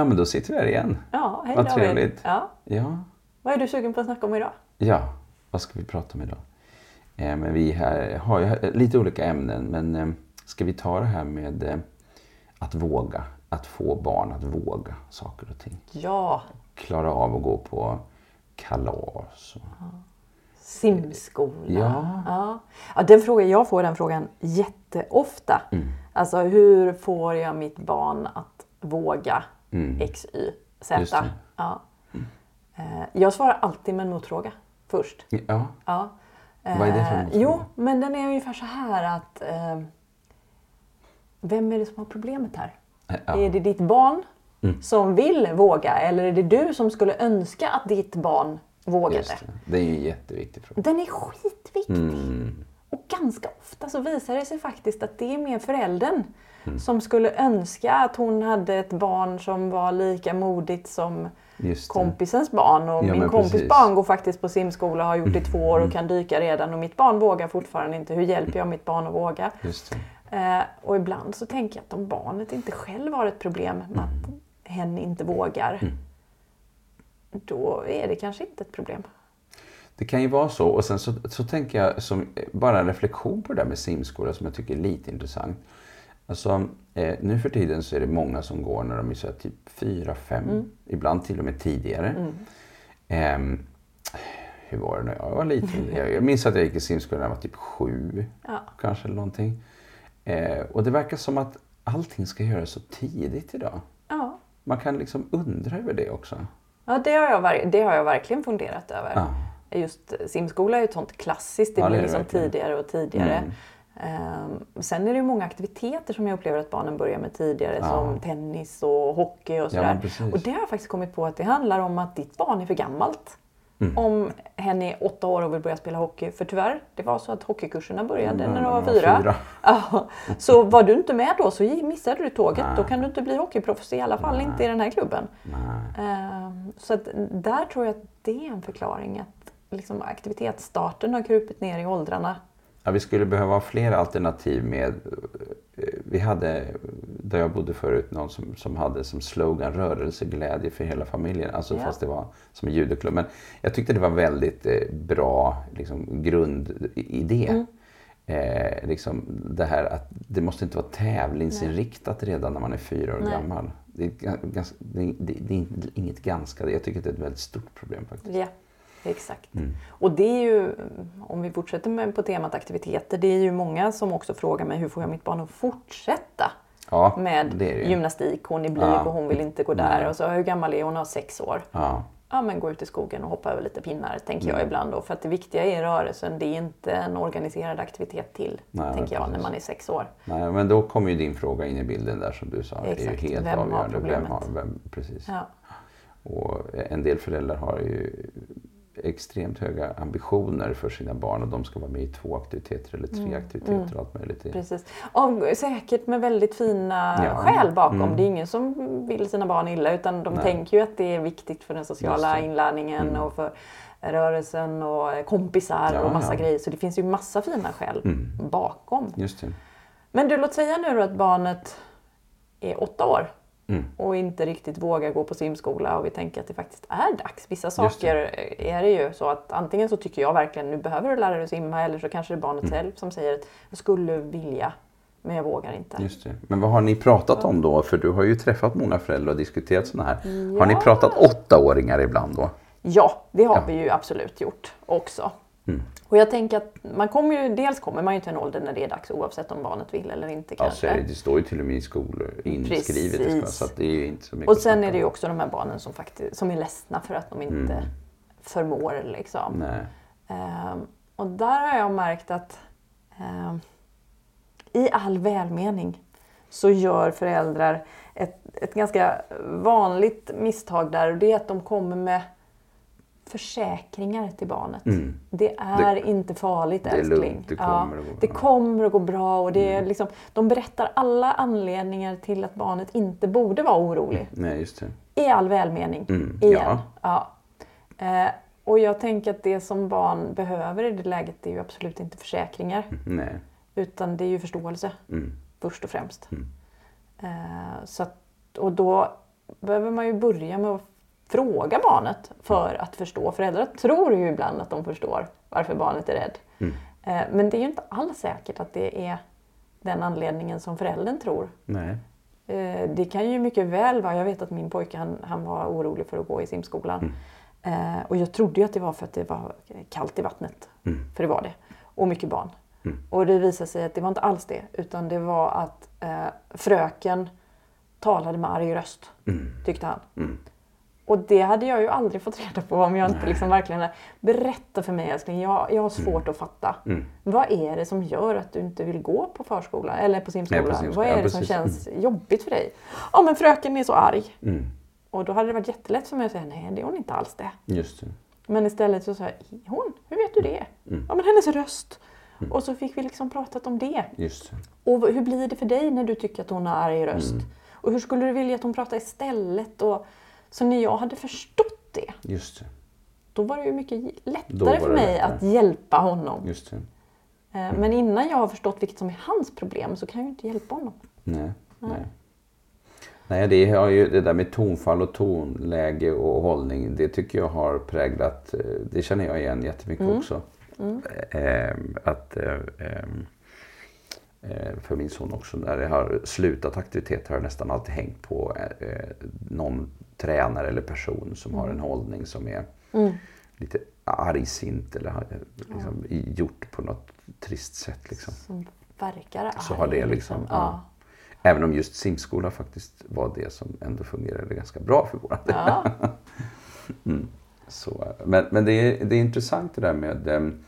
Ja, men då sitter vi här igen. Ja, hej Vad David. trevligt. Ja. Ja, Vad är du sugen på att snacka om idag? ja. vad ska vi prata om idag? Eh, men vi här har ju lite olika ämnen, men eh, ska vi ta det här med eh, att våga? Att få barn att våga saker och ting. Ja, Klara av att gå på kalas. Och... simskola. Ja. Ja. Ja, den frågan, jag får den frågan jätteofta. Mm. Alltså hur får jag mitt barn att våga Mm. X, Y, Z? Ja. Eh, Jag svarar alltid med en motfråga först. Ja, Ja. Vad är det för Eh, motfråga? Jo, men den är ungefär så här att eh, Vem är det som har problemet här? ja. Mm. Är det ditt barn som vill våga eller är det du som skulle önska att ditt barn vågade? just det. Det är en jätteviktig fråga. Den är skitviktig. Mm. Ganska ofta så visar det sig faktiskt att det är mer föräldern Mm. som skulle önska att hon hade ett barn som var lika modigt som kompisens barn. Och Ja, min kompis precis. barn går faktiskt på simskola och har gjort det i två år och kan dyka redan. Och mitt barn vågar fortfarande inte. Hur hjälper jag mitt barn att våga? Eh, och ibland så tänker jag att om barnet inte själv har ett problem med att Mm. hen inte vågar. Då är det kanske inte ett problem. Det kan ju vara så. Och sen så, så tänker jag som bara en reflektion på det där med simskola som jag tycker är lite intressant. Alltså, eh, nu för tiden så är det många som går när de är så typ 4, 5, ibland till och med tidigare. Ehm, hur var det när jag var liten? Jag, minns att jag gick i simskola när jag var typ 7, Ja. kanske eller någonting. Eh, och det verkar som att allting ska göras så tidigt idag. Ja, Man kan liksom undra över det också. ja det, har jag, det har jag verkligen funderat över. Ja. Just simskola är ju ett sånt klassiskt. Det Ja, blir det liksom verkligen. tidigare och tidigare. Mm. Ehm, sen är det ju många aktiviteter som jag upplever att barnen börjar med tidigare. Ja. Som tennis och hockey och Ja, sådär. precis. och det har jag faktiskt kommit på att det handlar om att ditt barn är för gammalt. Mm. Om hen är åtta år och vill börja spela hockey. För tyvärr, det var så att hockeykurserna började Mm, när de var var fyra. fyra. Ja, så var du inte med då så missade du tåget. Nej. Då kan du inte bli hockeyproffs i alla fall inte i den här klubben. Nej. Ehm, Så att där tror jag att det är en förklaring. Att liksom aktivitetsstarten har krupit ner i åldrarna. Ja, vi skulle behöva ha fler alternativ med... eh, Vi hade, där jag bodde förut, någon som, som hade som slogan rörelseglädje för hela familjen. Alltså Ja. fast det var som en judoklubb. Men jag tyckte det var väldigt eh, bra liksom, grundidé. Mm. Eh, liksom det här att det måste inte vara tävlingsinriktat redan när man är fyra år Nej. gammal. Det är, ga- ganska, det, det, det är inget ganska. Jag tycker att det är ett väldigt stort problem faktiskt. Ja, exakt. Mm. Och det är ju, om vi fortsätter med på temat aktiviteter, det är ju många som också frågar mig hur får jag mitt barn att fortsätta Ja, med det det gymnastik. Hon är blyg Ja. och hon vill inte gå där. Nej. Och så, hur gammal är hon? Hon har sex år. Ja, Ja, men gå ut i skogen och hoppa över lite pinnar, tänker Mm. jag ibland. Då, för att det viktiga är rörelsen, det är inte en organiserad aktivitet till, Nej, tänker jag, när man är sex år. Nej, men då kommer ju din fråga in i bilden där som du sa. Det är Exakt. ju helt Vem har avgörande. Vem problemet? har, vem, precis. Och en del föräldrar har ju extremt höga ambitioner för sina barn och de ska vara med i två aktiviteter eller tre aktiviteter och allt möjligt. Mm. Precis. Och säkert med väldigt fina Ja. skäl bakom. Mm. Det är ingen som vill sina barn illa utan de Nej. tänker ju att det är viktigt för den sociala inlärningen Mm. och för rörelsen och kompisar Ja, och massa ja. grejer. Så det finns ju massa fina skäl Mm. bakom. Men du, låt säga nu då att barnet är åtta år Mm. och inte riktigt vågar gå på simskola och vi tänker att det faktiskt är dags. Vissa det. saker är det ju så att antingen så tycker jag verkligen nu behöver du lära dig simma eller så kanske det är barnet Mm. själv som säger att jag skulle vilja men jag vågar inte. Just det. Men vad har ni pratat om då? För du har ju träffat många föräldrar och diskuterat sådana här. Har ni Ja. pratat åttaåringar ibland då? Ja, det har Ja. vi ju absolut gjort också. Mm. Och jag tänker att man kommer ju, dels kommer man ju till en ålder när det är dags oavsett om barnet vill eller inte Alltså, kanske. det står ju till och med i skolor inskrivet. Precis. Så det är inte så mycket Och sen är det ju också de här barnen som, faktiskt, som är ledsna för att de inte Mm. förmår. Liksom. Nej. Ehm, och där har jag märkt att ehm, i all välmening så gör föräldrar ett, ett ganska vanligt misstag där och det är att de kommer med försäkringar till barnet. Mm. Det är inte farligt det älskling. lugnt, det kommer att gå bra. det kommer att gå bra. Och det är Mm. liksom, de berättar alla anledningar till att barnet inte borde vara orolig. Nej, just det. I all välmening. Mm, Igen. ja. Ja. Eh, och jag tänker att det som barn behöver i det läget är ju absolut inte försäkringar. Nej. Utan det är ju förståelse Mm. först och främst. Mm. Eh, så att, och då behöver man ju börja med att fråga barnet för att förstå. Föräldrar tror ju ibland att de förstår varför barnet är rädd. Mm. Eh, Men det är ju inte alls säkert att det är den anledningen som föräldern tror. Nej. Eh, Det kan ju mycket väl vara, jag vet att min pojke han, han var orolig för att gå i simskolan. Eh, Och jag trodde ju att det var för att det var kallt i vattnet. För det var det. Och mycket barn. Och det visade sig att det var inte alls det. Utan det var att eh, fröken talade med arg röst. Tyckte han. Och det hade jag ju aldrig fått reda på om jag inte liksom verkligen berättat för mig älskling, jag, jag har svårt att fatta. Vad är det som gör att du inte vill gå på förskola eller på simskola? Nej, på simskola, Vad är ja, det som precis. känns jobbigt för dig? Ja men fröken är så arg. Mm. Och då hade det varit jättelätt för mig att säga nej det är hon inte alls det. Just det. Men istället så sa jag, är hon? Hur vet du det? Mm. Ja men hennes röst. Och så fick vi liksom pratat om det. Just det. Och hur blir det för dig när du tycker att hon har arg röst? Mm. Och hur skulle du vilja att hon pratade istället? Och, så när jag hade förstått det, Just det. då var det ju mycket lättare för mig lättare. att hjälpa honom. Eh, Men innan jag har förstått vilket som är hans problem så kan jag ju inte hjälpa honom. Nej. Nej. Nej, det har ju det där med tonfall och tonläge och hållning. Det tycker jag har präglat, eh, det känner jag igen jättemycket också. Eh, att eh, eh, för min son också, när det har slutat aktivitet har jag nästan alltid hängt på eh, eh, någon tränare eller person som har en hållning som är lite argsint eller har, eh, liksom, gjort på något trist sätt. Liksom. Som verkar arg. Så har det liksom, Ja. Även om just simskola faktiskt var det som ändå fungerade ganska bra för våran del. Ja. Så, men men det, är, det är intressant det där med ehm,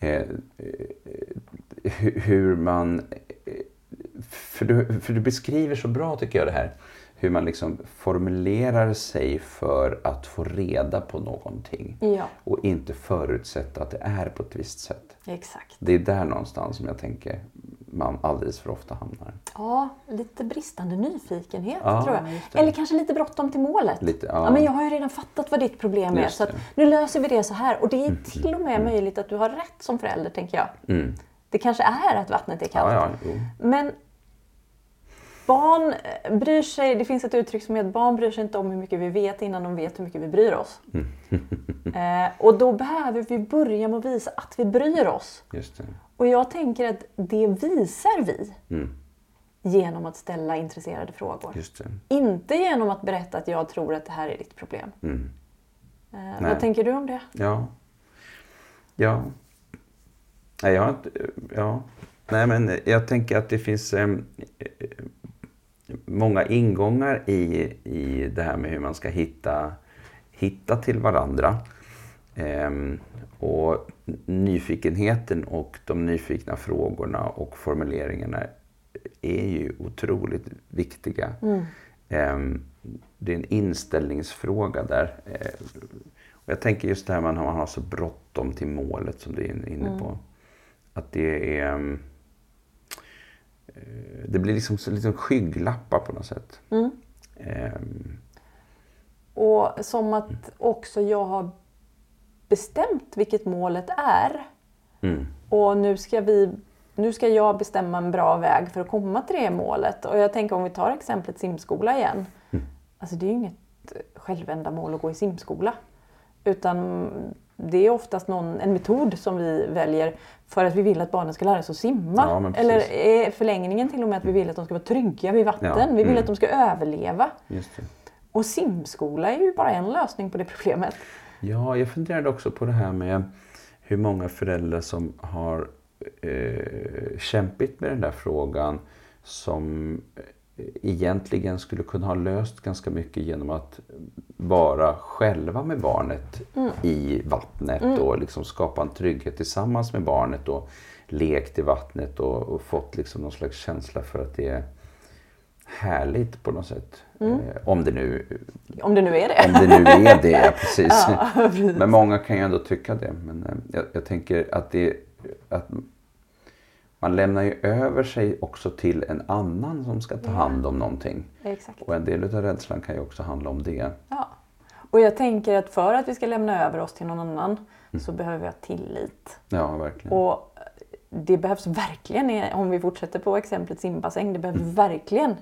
eh, eh, hur man... För du, för du beskriver så bra tycker jag det här. Hur man liksom formulerar sig för att få reda på någonting. ja, Och inte förutsätta att det är på ett visst sätt. exakt. Det är där någonstans som jag tänker man alldeles för ofta hamnar. Ja, lite bristande nyfikenhet Ja, tror jag. Eller kanske lite bråttom till målet. Lite, ja. ja. men jag har ju redan fattat vad ditt problem är. Just Så att det. nu löser vi det så här. Och det är till och med möjligt att du har rätt som förälder, tänker jag. Mm. Det kanske är att vattnet är kallt. Ja, ja. Men barn bryr sig, det finns ett uttryck som heter barn bryr sig inte om hur mycket vi vet innan de vet hur mycket vi bryr oss. eh, och då behöver vi börja med att visa att vi bryr oss. Och jag tänker att det visar vi Mm. genom att ställa intresserade frågor. Inte genom att berätta att jag tror att det här är ditt problem. Mm. Eh, vad tänker du om det? Ja. Ja. Nej, jag har inte... Ja. Nej, men jag tänker att det finns eh, eh, många ingångar i, i det här med hur man ska hitta, hitta till varandra. Ehm, och nyfikenheten och de nyfikna frågorna och formuleringarna är ju otroligt viktiga. Ehm, det är en inställningsfråga där. Eh, och jag tänker just det här med att man har så bråttom till målet som du är inne på. Att det är... ehm, eh, Det blir liksom, liksom skygglappar på något sätt. Ehm, Och som att också jag har bestämt vilket målet är. mm, Och nu ska, vi, nu ska jag bestämma en bra väg för att komma till det målet. Och jag tänker om vi tar exemplet simskola igen. Alltså det är ju inget självändamål att gå i simskola. Utan det är oftast någon, en metod som vi väljer för att vi vill att barnen ska lära sig att simma. Ja. Eller är förlängningen till och med att vi vill att de ska vara trygga vid vatten. Ja, Vi vill mm. att de ska överleva. Och simskola är ju bara en lösning på det problemet. Ja, jag funderade också på det här med hur många föräldrar som har eh, kämpit med den där frågan som egentligen skulle kunna ha löst ganska mycket genom att vara själva med barnet i vattnet och liksom skapa en trygghet tillsammans med barnet och lekt i vattnet och, och fått liksom någon slags känsla för att det är härligt på något sätt. Eh, om det nu Om det nu är det. om det nu är det, precis. Ja, precis. Men många kan ju ändå tycka det. Men eh, jag, jag tänker att det att man lämnar ju över sig också till en annan som ska ta hand om någonting. Exakt. Och en del av rädslan kan ju också handla om det. Ja. Och jag tänker att för att vi ska lämna över oss till någon annan så behöver vi ha tillit. Ja, verkligen. Och det behövs verkligen, om vi fortsätter på exemplet simbassäng, det behövs verkligen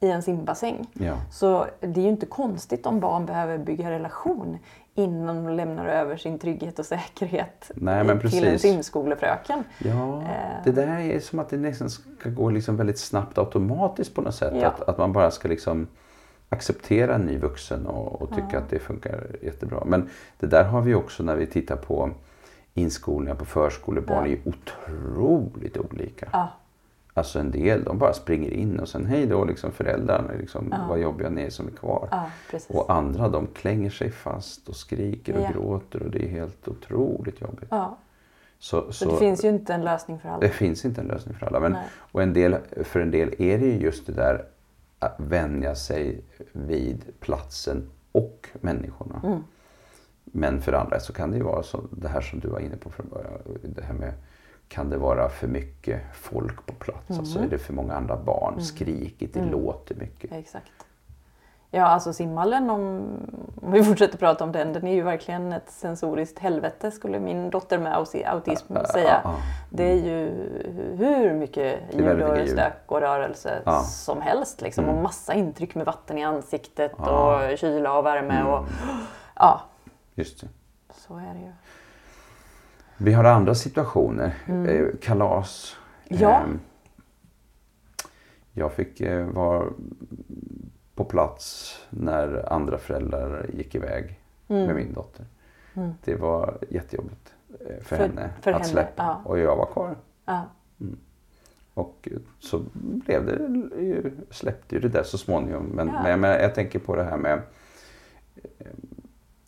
i en simbassäng. Ja. Så det är ju inte konstigt om barn behöver bygga relation innan de lämnar över sin trygghet och säkerhet Nej, till en simskolefröken. Ja, Eh. det där är som att det nästan ska gå liksom väldigt snabbt automatiskt på något sätt. Ja. Att, att man bara ska liksom acceptera en ny vuxen och, och tycka att det funkar jättebra. Men det där har vi också när vi tittar på inskolningar på förskolebarn. Ja. är otroligt olika. Ja, Alltså en del de bara springer in och sen hej då liksom föräldrarna, liksom, vad jobbiga ni är som är kvar. ja. Och andra de klänger sig fast och skriker och Ja. gråter och det är helt otroligt jobbigt. Ja, Så, så det finns ju inte en lösning för alla. det finns inte en lösning för alla. Men, Nej. och en del, för en del är det ju just det där att vänja sig vid platsen och människorna. Mm. Men för andra så kan det ju vara så, det här som du var inne på från början. Det här med, kan det vara för mycket folk på plats? Mm. Alltså är det för många andra barn? Skrikigt, det låter mycket. Exakt. Ja, alltså simhallen, om, om vi fortsätter prata om den, den är ju verkligen ett sensoriskt helvete skulle min dotter med auti- autism säga. ja. Det är ju hur mycket ljud och stök och rörelse Ja. som helst. Liksom, Och massa intryck med vatten i ansiktet och kyla och värme. Och, ja, Just det. så är det ju. Vi har andra situationer. Eh, kalas. Mm. Ja. Ehm, jag fick eh, vara på plats när andra föräldrar gick iväg Mm. med min dotter. Det var jättejobbigt eh, för, För- henne för att henne, släppa. ja. Och jag var kvar. Ja. Och eh, så blev det, släppte ju det där så småningom. Men, Ja. men jag, menar, jag tänker på det här med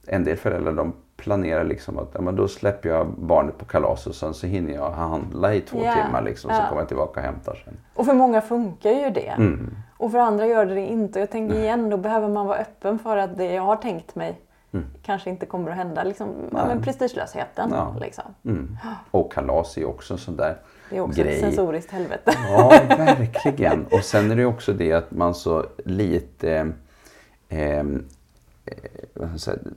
en del föräldrar de planerar liksom att ja, men då släpper jag barnet på kalas och sen så hinner jag handla i två Ja. timmar liksom, så Ja. kommer jag tillbaka och hämtar sen. Och för många funkar ju det. Mm. Och för andra gör det det inte. Och jag tänker igen, då behöver man vara öppen för att det jag har tänkt mig kanske inte kommer att hända. Liksom, Nej. men prestigelösheten. Ja. Liksom. Mm. Och kalas är också en sån där Det är också grej. ett sensoriskt helvete. Ja, verkligen. Och sen är det också det att man så lite... Eh,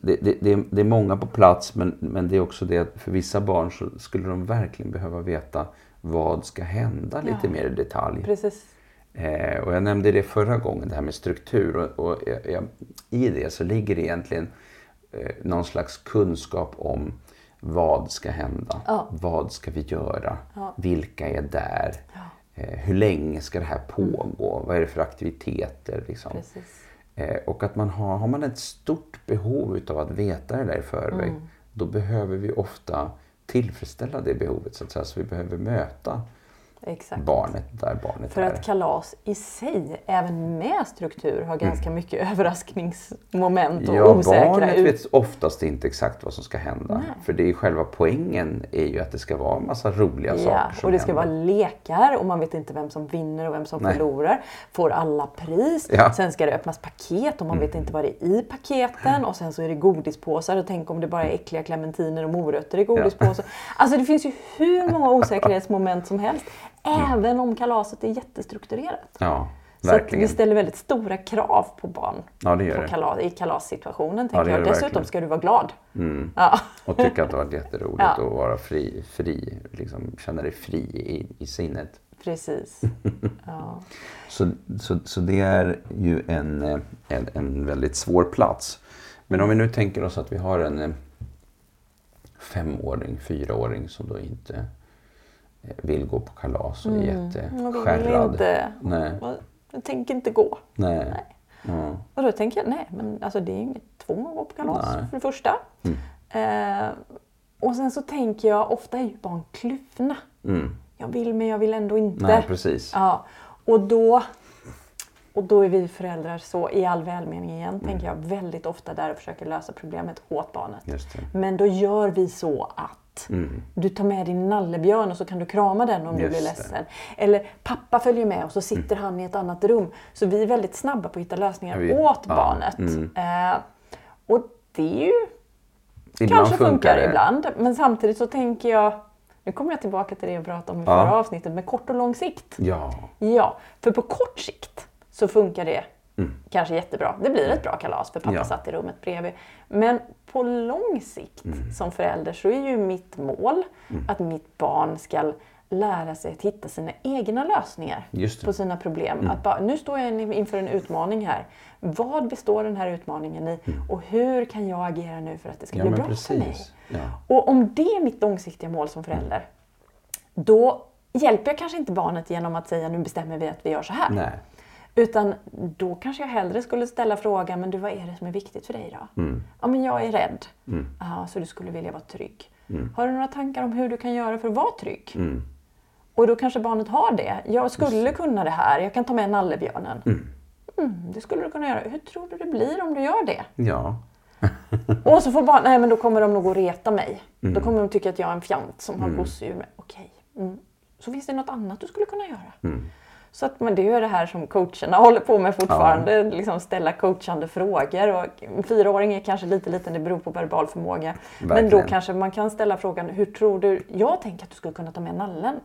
det, det, det, är- många på plats men, men det är också det att för vissa barn så skulle de verkligen behöva veta vad ska hända lite Ja. mer i detalj. Precis. Eh, och jag nämnde det förra gången, det här med struktur. Och, och jag, jag, I det så ligger det egentligen eh, någon slags kunskap om vad ska hända? Ja. Vad ska vi göra? Ja. Vilka är där? Eh, hur länge ska det här pågå? Vad är det för aktiviteter? Liksom? Precis. Eh, och att man har, har man ett stort behov utav att veta det där i förväg, Mm. då behöver vi ofta tillfredsställa det behovet. Så, att säga. så vi behöver möta Exakt. barnet där barnet För är. att kalas i sig, även med struktur, har ganska mycket överraskningsmoment och Mm. Ja, osäkra barnet ut. vet oftast inte exakt vad som ska hända. Nej. För det är själva poängen är ju att det ska vara en massa roliga Ja, saker som och det ska händer. vara lekar och man vet inte vem som vinner och vem som Nej. förlorar. Får alla pris. Ja. Mm. Sen ska det öppnas paket och man vet inte vad det är i paketen. Och sen så är det godispåsar och tänk om det bara är äckliga clementiner och morötter i godispåsar. Alltså det finns ju hur många osäkerhetsmoment som helst. Även om kalaset är jättestrukturerat. Ja, Så vi ställer väldigt stora krav på barn Ja, det gör på kalas, i kalassituationen. Ja, Tänker det gör jag. Dessutom verkligen. ska du vara glad. Mm. Ja. Och tycka att det har varit jätteroligt Ja. att vara fri, fri liksom känna dig fri i, i sinnet. Precis. Ja. Så, så, så det är ju en, en, en väldigt svår plats. Men om vi nu tänker oss att vi har en eh, femåring, fyraåring som då inte vill gå på kalas och är vill jätteskärrad. Nej. Jag tänker inte gå. Nej. Nej. Ja. Och då tänker jag, nej men alltså det är ju inget tvång att gå på kalas Nej. för det första. Eh, och sen så tänker jag, ofta är ju barn kluvna. Mm. Jag vill men jag vill ändå inte. Nej, precis. Ja, och då, och då är vi föräldrar så, i all välmening igen, Mm. tänker jag väldigt ofta där och försöker lösa problemet åt barnet. Men då gör vi så att du tar med din nallebjörn och så kan du krama den om du Mm. Just blir det. ledsen. Eller pappa följer med och så sitter han i ett annat rum. Så vi är väldigt snabba på att hitta lösningar Vi- åt ja, barnet. mm. Eh, och det är ju Ibland kanske funkar, det. ibland. Men samtidigt så tänker jag, nu kommer jag tillbaka till det jag pratade om i Ja. förra avsnittet, med kort och lång sikt. Ja. Ja, för på kort sikt så funkar det kanske jättebra. Det blir ett bra kalas för pappa Mm. Ja. satt i rummet bredvid. Men på lång sikt Mm. som förälder så är ju mitt mål att mitt barn ska lära sig att hitta sina egna lösningar på sina problem. Att bara, nu står jag inför en utmaning här. Vad består den här utmaningen i? Och hur kan jag agera nu för att det ska Mm. Ja, bli bra för mig? precis. Ja. Och om det är mitt långsiktiga mål som förälder, då hjälper jag kanske inte barnet genom att säga nu bestämmer vi att vi gör så här. Nej. Utan då kanske jag hellre skulle ställa frågan, men du vad är det som är viktigt för dig då? Mm. Ja, men jag är rädd. Aha, så du skulle vilja vara trygg. Har du några tankar om hur du kan göra för att vara trygg? Mm. Och då kanske barnet har det. Jag skulle kunna det här, jag kan ta med nallebjörnen. Mm, det skulle du kunna göra. Hur tror du det blir om du gör det? Ja. Och så får barn, nej men då kommer de nog att reta mig. Mm. Då kommer de tycka att jag är en fjant som har gosedjur med. Okej. Mm. Så finns det något annat du skulle kunna göra? Mm. Så att, men det är ju det här som coacherna håller på med fortfarande. Liksom ställa coachande frågor. Och en fyraåring är kanske lite liten, det beror på verbal förmåga. Men då Verkligen. kanske man kan ställa frågan, hur tror du, jag tänker att du skulle kunna ta med nallen.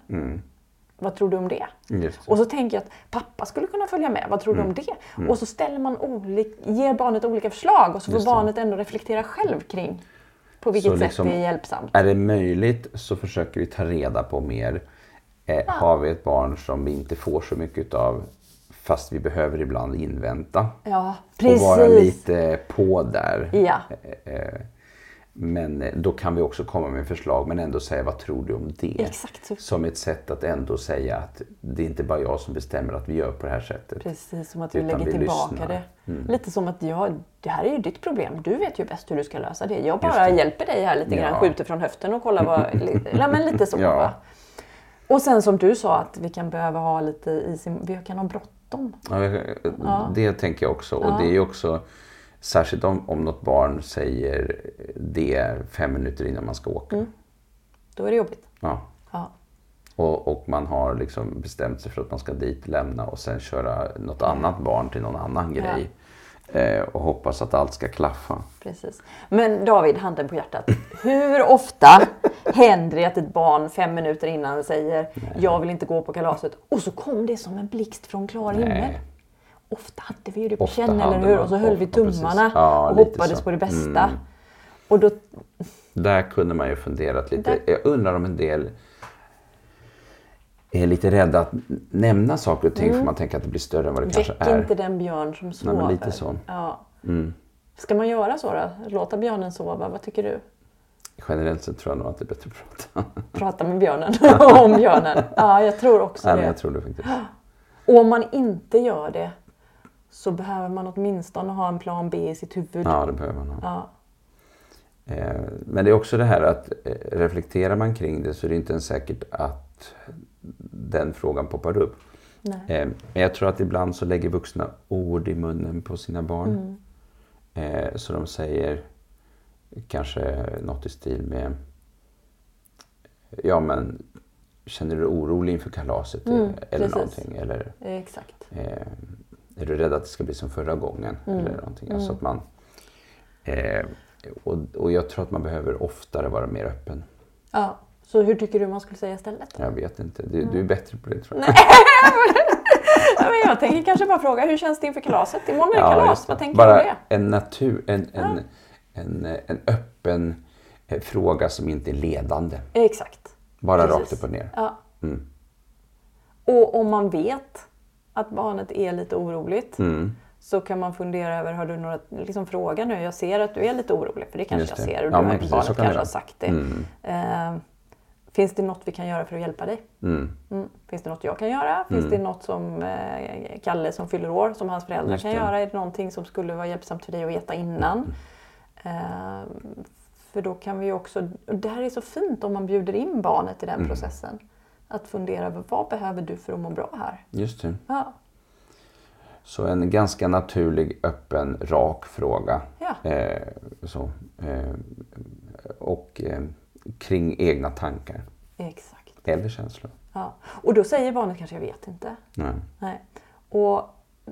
Vad tror du om det? Mm. Just. Och så tänker jag att pappa skulle kunna följa med. Vad tror Mm. du om det? Och så ställer man olik, ger barnet olika förslag och så får barnet ändå reflektera själv kring på vilket Så sätt liksom- det är hjälpsamt. Är det möjligt så försöker vi ta reda på mer. Eh, Har vi ett barn som vi inte får så mycket av fast vi behöver ibland invänta. Ja, Och vara precis. lite på där. Ja, Eh, Men eh, då kan vi också komma med förslag men ändå säga vad tror du om det? exakt. Som ett sätt att ändå säga att det är inte bara jag som bestämmer att vi gör på det här sättet. Precis som att Utan lägger tillbaka lyssnar. Mm. det. Lite som att ja, det här är ju ditt problem. Du vet ju bäst hur du ska lösa det. Jag bara det. hjälper dig här lite grann, Ja. skjuter från höften och kollar vad... ja, men lite så. Ja. Va? Och sen som du sa att vi kan behöva ha lite is i... Vi kan ha bråttom. Ja, Det tänker jag också. Och Ja. det är också särskilt om, om något barn säger det fem minuter innan man ska åka. Då är det jobbigt. Ja. Ja. Och, och man har liksom bestämt sig för att man ska dit, lämna och sen köra något annat barn till någon annan Ja. grej. Eh, och hoppas att allt ska klaffa. Precis. Men David, handen på hjärtat. Hur ofta händer det att ett barn fem minuter innan säger jag vill inte gå på kalaset och så kom det som en blixt från klar himmel. Nej. Ofta hade vi ju det på känn, eller hur? Och så höll vi tummarna Ja, och hoppades så. på det bästa. Mm. Och då, Där kunde man ju funderat lite. Där- Jag undrar om en del är lite rädda att nämna saker och ting för man tänker att det blir större än vad det kanske Mm. väck är. inte den björn som sover. men lite så. Mm. Ja. Ska man göra så då? Låta björnen sova? Vad tycker du? Generellt så tror jag nog att det är bättre att prata. Prata med björnen om björnen. Ja, jag tror också Nej, det. men jag tror det faktiskt. Och om man inte gör det så behöver man åtminstone ha en plan B i sitt huvud. Ja, det behöver man ha. Ja. Eh, Men det är också det här att eh, reflekterar man kring det så är det inte ens säkert att den frågan poppar upp. Eh, Men jag tror att ibland så lägger vuxna ord i munnen på sina barn. Eh, Så de säger kanske något i stil med Ja men Känner du dig orolig inför kalaset? Mm, eller precis. någonting. Eller Exakt. eh, är du rädd att det ska bli som förra gången? Mm. Eller någonting. Alltså att man, eh, och, och jag tror att man behöver oftare vara mer öppen. Ja. Så hur tycker du man skulle säga istället? Jag vet inte. Du, du är bättre på det tror jag. Ja, men jag tänker kanske bara fråga, hur känns det inför kalaset? Imorgon är det Ja, kalas, det. vad tänker Bara du om det? en natur, en, en, en, en öppen eh, fråga som inte är ledande. Exakt. Bara Precis. rakt upp och ner. Ja. Mm. Och om man vet att barnet är lite oroligt Mm. så kan man fundera över, har du några liksom, fråga nu? Jag ser att du är lite orolig, för det kanske Just jag det. ser och Ja, du, har- barnet kan det kanske har sagt det. Mm. Eh, finns det något vi kan göra för att hjälpa dig? Mm. Mm. Finns det något jag kan göra? Finns det något som eh, Kalle som fyller år, som hans föräldrar Just kan det. göra? Är det någonting som skulle vara hjälpsamt för dig att veta innan? Eh, för då kan vi också, och det här är så fint om man bjuder in barnet i den Mm. processen. Att fundera över vad behöver du för att må bra här? Just det. Ja, Så en ganska naturlig, öppen, rak fråga. ja. Eh, så, eh, och eh, kring egna tankar exakt. eller känslor. Ja. Och då säger barnet kanske jag vet inte. Nej. Nej. Och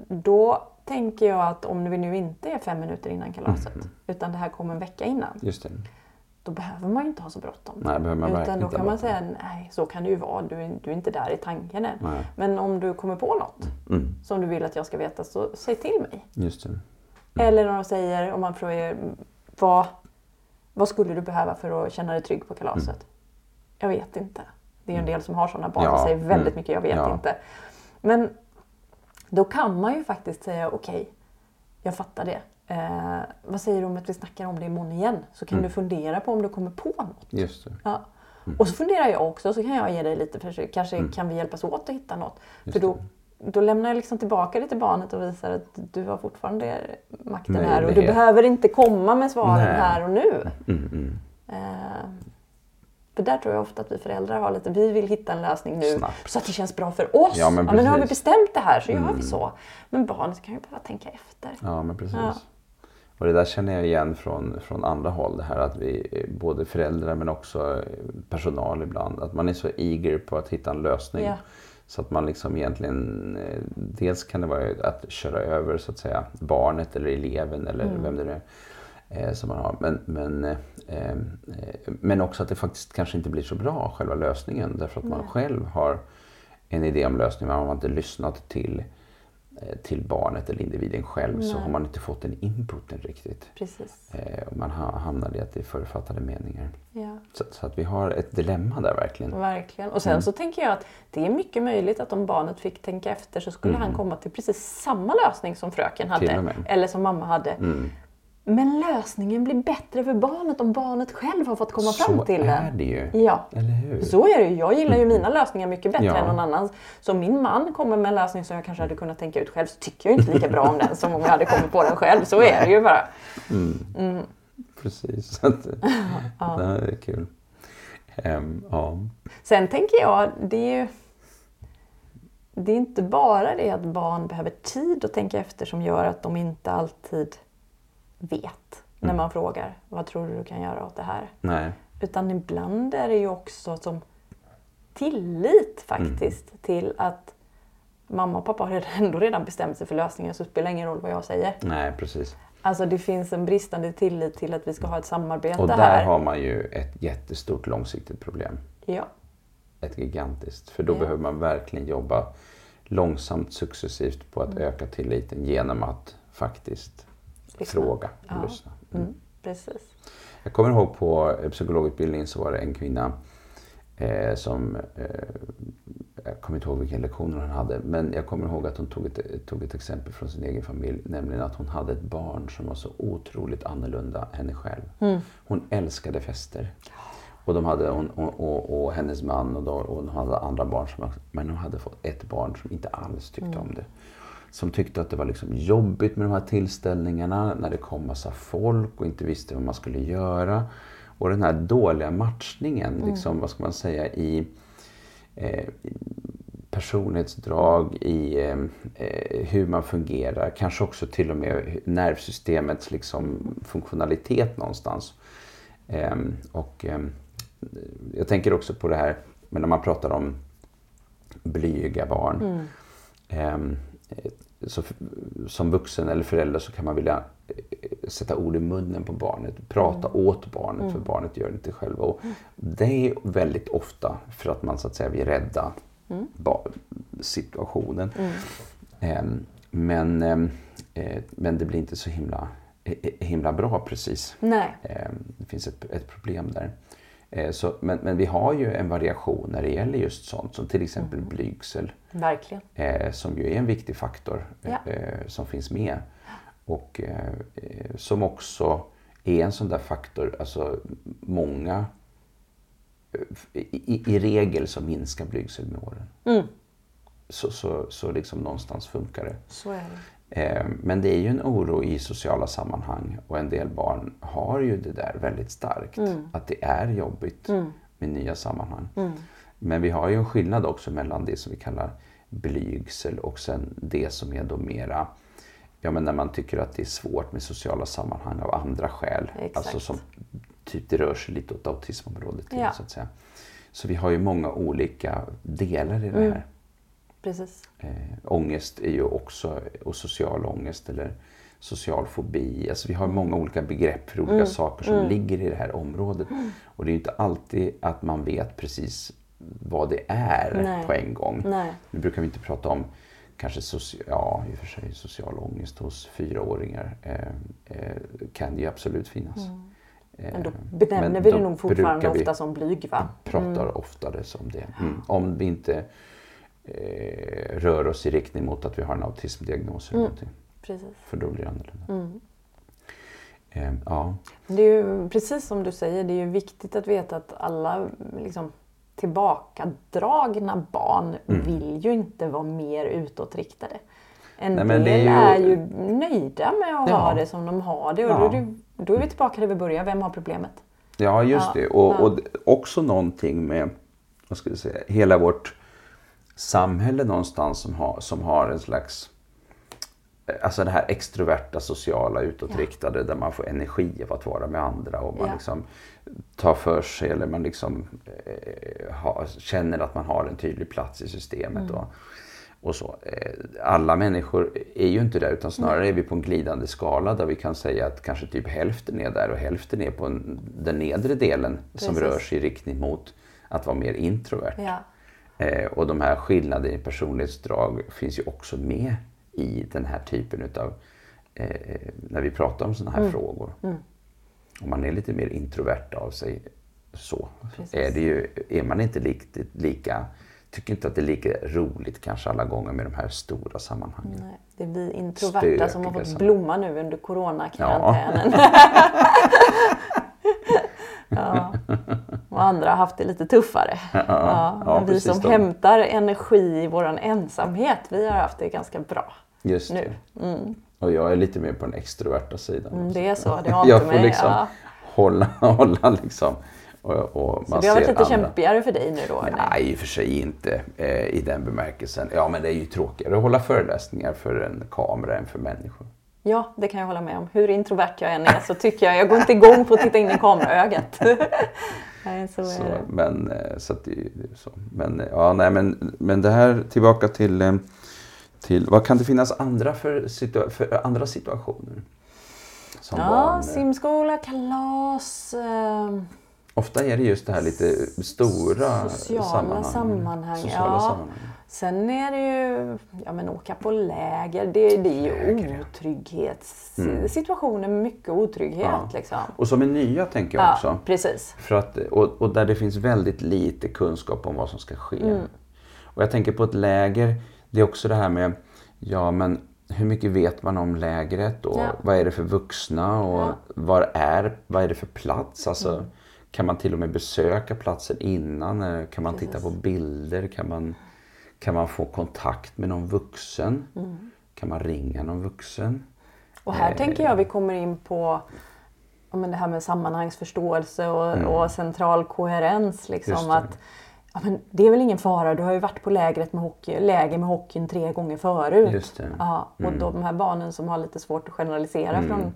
då tänker jag att om vi nu inte är fem minuter innan kalaset Mm. utan det här kommer en vecka innan. Just det. Då behöver man inte ha så bråttom. Nej, behöver man Utan då kan man säga, nej så kan det ju vara, du är, du är inte där i tanken än. Nej. Men om du kommer på något Mm. som du vill att jag ska veta så säg till mig. Just det. Eller om de säger, om man frågar, vad, vad skulle du behöva för att känna dig trygg på kalaset? Mm. Jag vet inte. Det är ju en del som har sådana barn Ja, och säger väldigt mm. mycket, jag vet Ja. inte. Men då kan man ju faktiskt säga okej, jag fattar det. Eh, vad säger du om att vi snackar om det imorgon igen? Så kan Mm. du fundera på om du kommer på något. Just det. Ja. Och så funderar jag också, så kan jag ge dig lite försök. Kanske kan vi hjälpas åt att hitta något. Mm. Just För då, då lämnar jag liksom tillbaka det till barnet och visar att du har fortfarande makten här. Och du behöver inte komma med svaren Nej. här och nu. Mm, mm. Eh, för där tror jag ofta att vi föräldrar har lite, vi vill hitta en lösning nu Snabbt. så att det känns bra för oss. Ja, men nu har vi. Mm. bestämt det här så gör vi så. Men barnet kan ju bara tänka efter. Ja, men precis. Ja. Och det där känner jag igen från, från andra håll. Det här att vi, både föräldrar men också personal ibland, att man är så eager på att hitta en lösning. Ja. Så att man liksom egentligen, eh, dels kan det vara att köra över så att säga barnet eller eleven eller Mm. vem det nu är eh, som man har. Men, men, eh, men också att det faktiskt kanske inte blir så bra, själva lösningen. Därför att man Nej. själv har en idé om lösningen men man har inte lyssnat till, till barnet eller individen själv så Nej. har man inte fått den inputen riktigt. Precis. Eh, och man ha- hamnar i att det är förutfattade meningar. Ja. Så, så att vi har ett dilemma där verkligen. Verkligen. Och sen Mm. så tänker jag att det är mycket möjligt att om barnet fick tänka efter så skulle han komma till precis samma lösning som fröken Mm. Hade. Eller som mamma hade. Mm. Men lösningen blir bättre för barnet om barnet själv har fått komma fram så till är den. det ju. Ja. Eller hur? Så är det ju. Jag gillar ju mina lösningar mycket bättre Ja. än någon annans. Så om min man kommer med en lösning som jag kanske hade kunnat tänka ut själv så tycker jag inte lika bra om den som om jag hade kommit på den själv. Så är det ju bara. Precis. Så att, Det här är kul. Ehm, ja. Sen tänker jag, det är ju... Det är inte bara det att barn behöver tid att tänka efter som gör att de inte alltid vet när man frågar vad tror du du kan göra åt det här. Nej. Utan ibland är det ju också som tillit faktiskt till att mamma och pappa har ändå redan bestämt sig för lösningen så det spelar ingen roll vad jag säger. Nej, precis. Alltså det finns en bristande tillit till att vi ska ha ett samarbete Och där här. har man ju ett jättestort långsiktigt problem. Ja, Ett gigantiskt. För då Ja. behöver man verkligen jobba långsamt successivt på att Mm. öka tilliten genom att faktiskt Lyssna. fråga och Ja. lyssna. mm, precis. Jag kommer ihåg på eh, psykologutbildningen så var det en kvinna eh, som, eh, jag kommer inte ihåg vilken lektion hon hade, men jag kommer ihåg att hon tog ett, tog ett exempel från sin egen familj, nämligen att hon hade ett barn som var så otroligt annorlunda henne själv. Mm. Hon älskade fester. Och, de hade, hon, och, och, och hennes man och, då, och hon hade andra barn, som, men hon hade fått ett barn som inte alls tyckte om det. Som tyckte att det var liksom jobbigt med de här tillställningarna när det kom massa folk och inte visste vad man skulle göra. Och den här dåliga matchningen, liksom, vad ska man säga, i eh, personlighetsdrag, i eh, eh, hur man fungerar, kanske också till och med nervsystemets liksom, funktionalitet någonstans. Ehm, och ehm, jag tänker också på det här, men när man pratar om blyga barn. Ehm, eh, så, som vuxen eller förälder så kan man vilja eh, sätta ord i munnen på barnet, prata åt barnet för barnet gör det inte själv. Och det är väldigt ofta för att man så att säga vill rädda ba- situationen. Ehm, men, ehm, eh, men det blir inte så himla, eh, eh, himla bra precis. Nej. Eh, Det finns ett, ett problem där. Eh, Så, men, men vi har ju en variation när det gäller just sånt som till exempel blygsel Verkligen. eh, som ju är en viktig faktor Ja. eh, som finns med. Och eh, eh, som också är en sån där faktor, alltså många eh, i, i, i regel så minskar blygsel med åren. Mm. Så, så, så liksom någonstans funkar det. Så är det. Eh, Men det är ju en oro i sociala sammanhang och en del barn har ju det där väldigt starkt. Att det är jobbigt med nya sammanhang. Men vi har ju en skillnad också mellan det som vi kallar blygsel och sen det som är då mera Ja men när man tycker att det är svårt med sociala sammanhang av andra skäl. Exakt. Alltså som typ det rör sig lite åt autismområdet till Ja. så att säga. Så vi har ju många olika delar i det här. Precis. Eh, ångest är ju också, och social ångest eller social fobi. Alltså vi har många olika begrepp för olika Mm. saker som ligger i det här området. Och det är ju inte alltid att man vet precis vad det är Nej. på en gång. Nej. Nu brukar vi inte prata om kanske soci- ja, i och för sig social ångest hos fyraåringar. Eh, eh, kan det ju absolut finnas. Mm. Men då Eh, benämner men vi det nog fortfarande ofta som blyg va? pratar oftare som det. Mm. Om vi inte eh, rör oss i riktning mot att vi har en autismdiagnos eller någonting. Precis. För då blir det annorlunda. Mm. Eh, ja. Det är ju precis som du säger, det är ju viktigt att veta att alla liksom, tillbakadragna barn vill ju inte vara mer utåtriktade. En Nej, men del det är är ju- ju... nöjda med att Ja. ha det som de har det. Och Ja. då, är det, då är vi tillbaka där vi börjar. Vem har problemet? Ja, just Ja, det. Och, och också någonting med vad ska jag säga, hela vårt samhälle någonstans som har, som har en slags Alltså det här extroverta, sociala, utåtriktade där man får energi av att vara med andra och man Ja. liksom tar för sig eller man liksom eh, har, känner att man har en tydlig plats i systemet. Mm. Och, och så. Eh, Alla människor är ju inte där utan snarare är vi på en glidande skala där vi kan säga att kanske typ hälften är där och hälften är på en, den nedre delen som Precis. rör sig i riktning mot att vara mer introvert. Ja. Eh, och de här skillnaderna i personlighetsdrag finns ju också med i den här typen utav, eh, när vi pratar om sådana här frågor. Om man är lite mer introvert av sig så, Precis. är, det ju, är man inte lika, lika, tycker inte att det är lika roligt kanske alla gånger med de här stora sammanhangen. Nej, det vi introverta som har Stökiga fått blomma nu under coronakarantänen. Ja. Och andra har haft det lite tuffare. Ja, ja, vi som de. hämtar energi i vår ensamhet, vi har haft det ganska bra Just nu. det. Och jag är lite mer på den extroverta sidan. Mm, det är så, det har jag inte får mig. liksom Ja. hålla, hålla liksom. Och, och Så det har varit lite andra. kämpigare för dig nu då? eller? Nej, i och för sig inte eh, i den bemärkelsen. Ja, men det är ju tråkigare att hålla föreläsningar för en kamera än för människor. Ja, det kan jag hålla med om. Hur introvert jag än är så tycker jag, jag går inte igång på att titta in i kameraögat. Nej, så är Så, det. men, eh, så att det, det är så. Men, eh, ja, nej, men, men det här tillbaka till, eh, till vad kan det finnas andra för, situa- för andra situationer? Som Ja, barn, eh, simskola, kalas. Eh, Ofta är det just det här lite stora Sociala sammanhang. sammanhang, Sociala ja. sammanhang. Sen är det ju, ja men åka på läger, det, det är ju otrygghetssituationer med mycket otrygghet Ja. liksom. Och som är nya tänker jag Ja, också. precis. För att, och, och där det finns väldigt lite kunskap om vad som ska ske. Mm. Och jag tänker på ett läger, det är också det här med, ja men hur mycket vet man om lägret och Ja. vad är det för vuxna och Ja. var är, vad är det för plats? Alltså, Mm. Kan man till och med besöka platsen innan? Eh, Kan man titta Precis. på bilder? Kan man, kan man få kontakt med någon vuxen? Mm. Kan man ringa någon vuxen? Och här Eh. tänker jag vi kommer in på men det här med sammanhangsförståelse och, och central koherens. Mm. Liksom, det. att, ja, men det är väl ingen fara, du har ju varit på lägret med hockey, läger med hockeyn tre gånger förut. Mm. Ja, och de här barnen som har lite svårt att generalisera från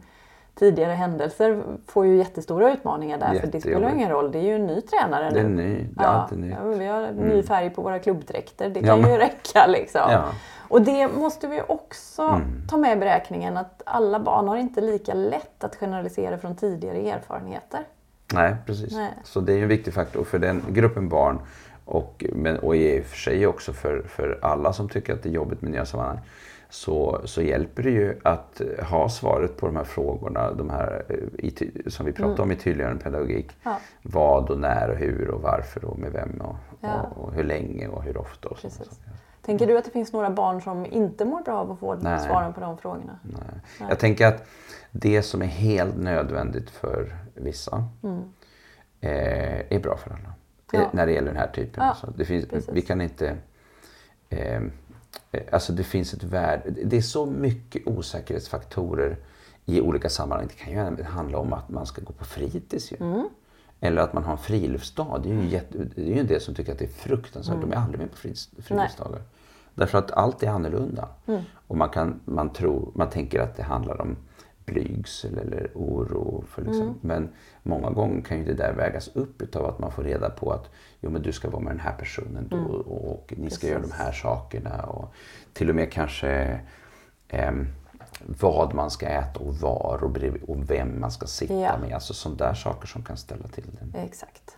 tidigare händelser får ju jättestora utmaningar där. För det spelar ingen roll, det är ju en ny tränare Det är nu. ny, det är alltid nytt. Ja, vi har ny färg på våra klubbdräkter, det Ja, kan men- ju räcka liksom. Ja. Och det måste vi också Mm. ta med i beräkningen att alla barn har inte lika lätt att generalisera från tidigare erfarenheter. Nej, precis. Nej. Så det är en viktig faktor för den gruppen barn och, men, och i och för sig också för, för alla som tycker att det är jobbigt med nya sammanhang. Så, så hjälper det ju att eh, ha svaret på de här frågorna de här, eh, i, som vi pratade om i tydliggörande pedagogik. Mm. Ja. Vad och när och hur och varför och med vem och, Ja. och, och hur länge och hur ofta. Och saker. Tänker du att det finns några barn som inte mår bra av att få Nej. svaren på de frågorna? Nej. Jag tänker att det som är helt nödvändigt för vissa eh, är bra för alla. Ja. Eh, När det gäller den här typen. Ja, Alltså, det finns, precis. vi kan inte... Eh, alltså det finns ett värde. Det är så mycket osäkerhetsfaktorer i olika sammanhang. Det kan ju handla om att man ska gå på fritids. Ju. Mm. Eller att man har en friluftsdag. Det är ju, jätte, det är ju en del som tycker att det är fruktansvärt. De är aldrig med på friluftsdagar. Därför att allt är annorlunda. Och man, kan, man, tror, man tänker att det handlar om blygsel eller oro. För liksom. Men många gånger kan ju det där vägas upp utav att man får reda på att jo, men du ska vara med den här personen då och, och ni ska göra de här sakerna. Och till och med kanske ehm, vad man ska äta och var och, brev, och vem man ska sitta Ja. med. Alltså sådana där saker som kan ställa till det. Exakt.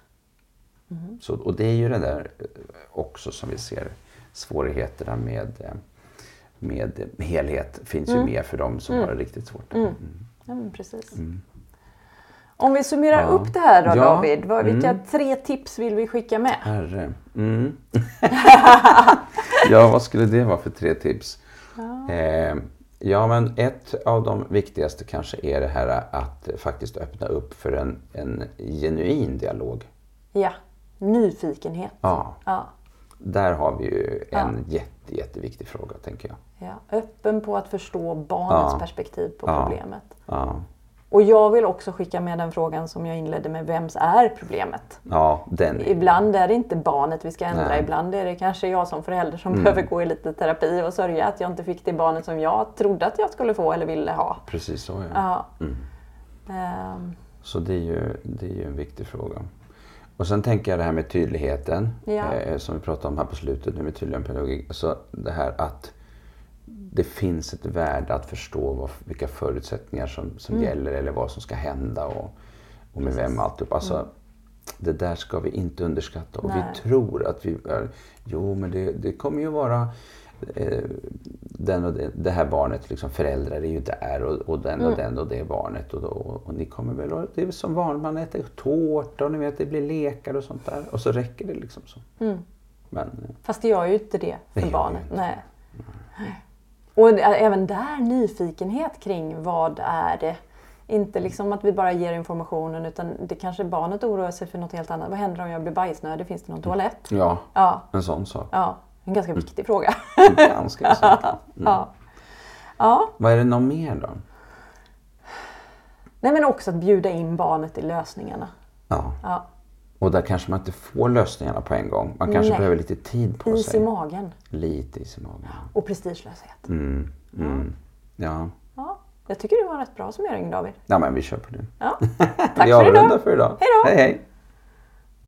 Så, och det är ju det där eh, också som vi ser svårigheterna med, eh, med helhet finns ju med för de som har det riktigt svårt. Mm. Ja, precis. Om vi summerar Ja. upp det här då Ja. David. Vad, vilka Mm. tre tips vill vi skicka med? Herre. Mm. ja, vad skulle det vara för tre tips? Eh, ja, men ett av de viktigaste kanske är det här att faktiskt öppna upp för en, en genuin dialog. Ja, nyfikenhet. Ja, Ja. där har vi ju en jätte, jätteviktig fråga, tänker jag. Ja, öppen på att förstå barnets Ja. perspektiv på Ja. problemet. Och jag vill också skicka med den frågan som jag inledde med. Vems är problemet? ja den är... Ibland är det inte barnet vi ska ändra. Nej. Ibland är det kanske jag som förälder som Mm. behöver gå i lite terapi och sörja att jag inte fick det barnet som jag trodde att jag skulle få eller ville ha. Precis så, ja. Ja. Ehm, Så det är, ju, det är ju en viktig fråga. Och sen tänker jag det här med tydligheten. Ja. Eh, som vi pratade om här på slutet nu med tydlig pedagogik. Alltså det här att det finns ett värde att förstå vad, vilka förutsättningar som, som Mm. gäller eller vad som ska hända och, och med vem allt upp. Alltså, Det där ska vi inte underskatta. Och Mm. Nej. vi tror att vi är, jo men det, det kommer ju vara eh, den och det, det här barnet, liksom föräldrar är ju där och, och den Mm. och den och det barnet. Och, då, och ni kommer väl, och det är som vanligt, man äter tårta och ni vet det blir lekar och sånt där. Och så räcker det liksom så. Men eh, fast det gör ju inte det Det för gör barnet. inte. Nej. Och även där nyfikenhet kring vad är det? Inte liksom att vi bara ger informationen utan det kanske barnet oroar sig för något helt annat. Vad händer om jag blir bajsnödig? Finns det någon toalett? ja, Ja, en sån sak. ja. En ganska viktig fråga. Ganska väsentligt. ja. ja. Vad är det något mer då? Nej men också att bjuda in barnet i lösningarna. Ja. Ja. Och där kanske man inte får lösningarna på en gång. Man kanske Nej. behöver lite tid på Is i sig. magen. Lite is i magen. Och prestigelöshet. Mm. Mm. Ja. Ja. Jag tycker det var en rätt bra summering David. ja, men vi kör på det. Ja. Tack vi för idag. avrundar för idag. Hej då. Hej, hej.